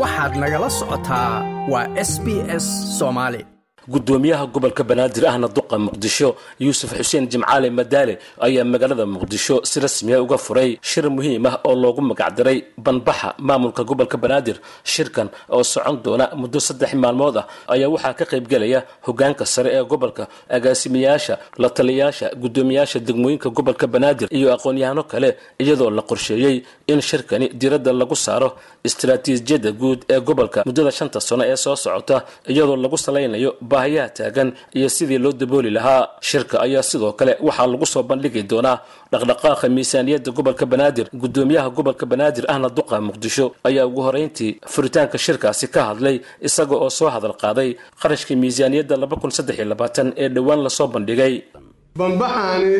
waxaad nagala socotaa waa s b s soomaali gudoomiyaha gobolka banaadir ahna duqa muqdisho yuusuf xuseen jimcaale madaale ayaa magaalada muqdisho si rasmiya uga furay shir muhiim ah oo loogu magacdaray banbaxa maamulka gobolka banaadir. Shirkan oo socon doona muddo saddex maalmood ah ayaa waxaa ka qaybgelaya hogaanka sare ee gobolka agaasimayaasha la taliyayaasha gudoomiyaasha degmooyinka gobolka banaadir iyo aqoon-yahano kale iyadoo la qorsheeyey in shirkani diradda lagu saaro istaraatiijiyadda guud ee gobolka muddada shanta sano ee soo socota iyadoo lagu salaynayo baahiyaha taagan iyo sidii loo dabooli lahaa. Shirka ayaa sidoo kale waxaa lagu soo bandhigi doonaa dhaqdhaqaaqa miisaaniyadda gobolka banaadir gudoomiyaha gobolka banaadir ahna duqa muqdisho. Ayaa ugu horeyntii furitaanka shirkaasi ka hadlay isaga oo soo hadal qaaday qarashka miisaaniyadda ee dhowaan la soo bandhigay. Banbaxaani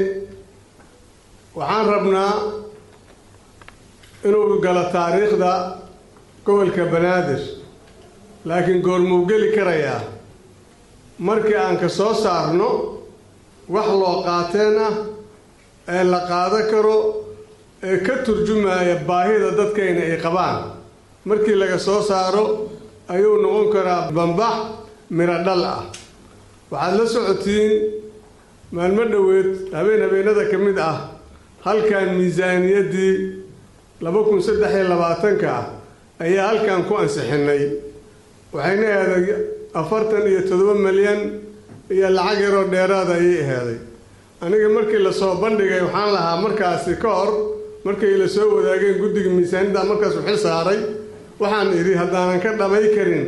waxaan rabnaa inuu galo taariikhda gobolka banaadir. Laakiin goormuu geli karayaa? Markii aan ka soo saarno wax loo qaateen ah ee la qaado karo ee ka turjumaya baahida dadkayna ay qabaan. Markii laga soo saaro ayuu noqon karaa bambax miro dhal ah. Waxaad la socotiin maalmo dhoweed habeen habeenada ka mid ah halkan miisaaniyaddii laba kun saddex iyo labaatanka ah ayaa halkan ku ansixinnay. Waxayna eeday afartan iyo toddoba milyan iyo lacag yaroo dheeraada ayay aheeday aniga markii la soo bandhigay waxaan lahaa markaasi ka hor markay la soo wadaageen guddiga miisaaniyadda markaas u xil saaray waxaan idhi haddaanan ka dhamay karin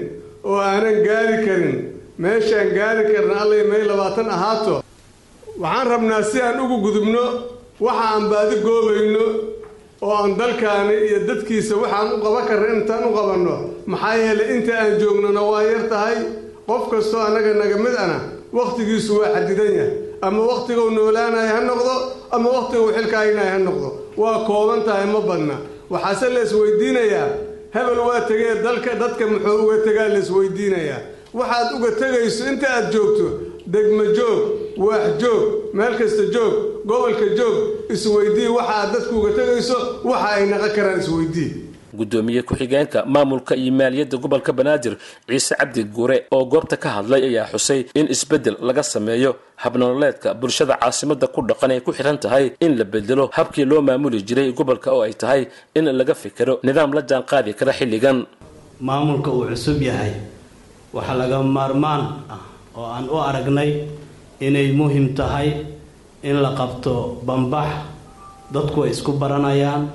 oo aanan gaari karin meeshaan gaari karin allay may labaatan ahaato. Waxaan rabnaa si aan ugu gudubno waxa aan baadi goobayno oo aan dalkaani iyo dadkiisa waxaan u qaban karna intaan u qabanno. Maxaa yeelay inta aan joognona waa yar tahay. Qof kastoo annaga naga mid ana wakhtigiisu waa xadidan yahay. Ama wakhtiguu noolaanaya ha noqdo ama wakhtiguu xilkaayinaya ha noqdo. Waa kooban tahay ma badna. Waxaase la isweydiinayaa hebel waa tegee dalka dadka muxuu uga tegaa la isweydiinayaa waxaad uga tegayso inta aad joogto degmo joog waax joog meel kasta joog gobolka joog isweydii waxa aad dadku uga tegayso waxa ay naqon karaan isweydii. Gudoomiye ku-xigeenka maamulka iyo maaliyadda gobolka banaadir ciise cabdi guure oo goobta ka hadlay ayaa xusay in isbeddel laga sameeyo habnololeedka bulshada caasimada ku dhaqan ay ku xihan tahay in la bedelo habkii loo maamuli jiray gobolka oo ay tahay in laga fikiro nidaam la jaan qaadi kara xilligan. Maamulka uu cusub yahay waxaa laga maarmaan ah oo aan u aragnay inay muhiim tahay in la qabto bambax dadku ay isku baranayaan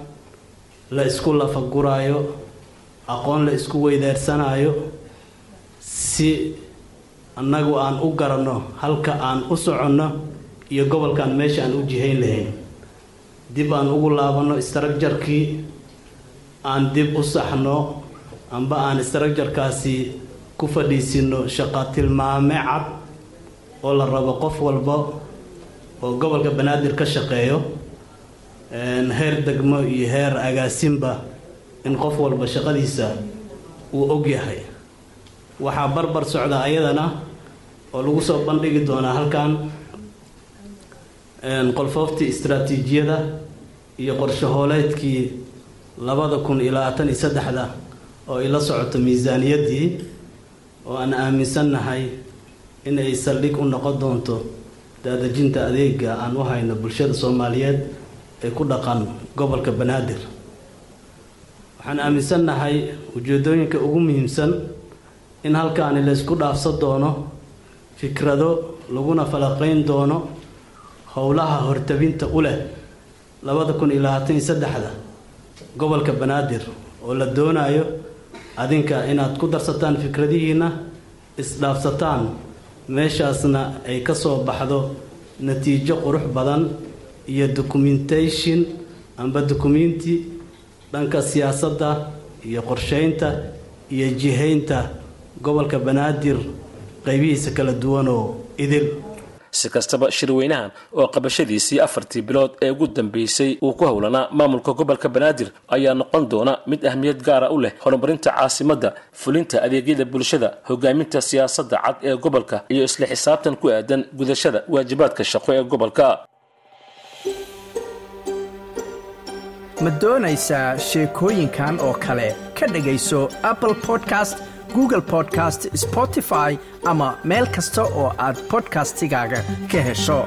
la isku lafaguraayo aqoon la isku weydaarsanayo si annagu aan u garanno halka aan u soconno iyo gobolkan meesha aan u jihayn lahayn. Dib aan ugu laabanno istraakjarkii aan dib u saxno amba aan istraakjarkaasi ku fadhiisino shaqa tilmaame cad oo la rabo qof walba oo gobolka banaadir ka shaqeeyo heer degmo iyo heer agaasinba in qof walba shaqadiisa uu og yahay. Waxaa barbar socda ayadana oo lagu soo bandhigi doonaa halkan qolfooftii istraatiijiyada iyo qorshahooleedkii labada kun iyo labaatan iyo saddexda oo ay la socoto miisaaniyaddii oo aan aaminsannahay in ay saldhig u noqon doonto daadejinta adeega aan u hayno bulshada soomaaliyeed ee ku dhaqan gobolka banaadir. Waxaan aaminsannahay ujeedooyinka ugu muhiimsan in halkaani la ysku dhaafsan doono fikrado laguna falaqayn doono howlaha hortabinta u leh labada kun iyo labaatan iyo saddexda gobolka banaadir oo la doonayo adinka inaad ku darsataan fikradihiina isdhaafsataan meeshaasna ay ka soo baxdo natiijo qurux badan iyo documentation amba documenti dhanka siyaasadda iyo qorsheynta iyo jihaynta gobolka banaadir qaybihiisa kala duwan oo idil si kastaba shirweynahan oo qabashadiisii afartii bilood ee ugu dambeysay uu ku howlanaa maamulka gobolka banaadir ayaa noqon doona mid ahmiyad gaara u leh horumarinta caasimadda fulinta adeegyada bulshada hogaaminta siyaasadda cad ee gobolka iyo isla xisaabtan ku aadan gudashada waajibaadka shaqo ee gobolka. Ma doonaysaa sheekooyinkan oo kale ka dhegayso apple podcast google podcast spotify ama meel kasta oo aad podcastigaaga ka hesho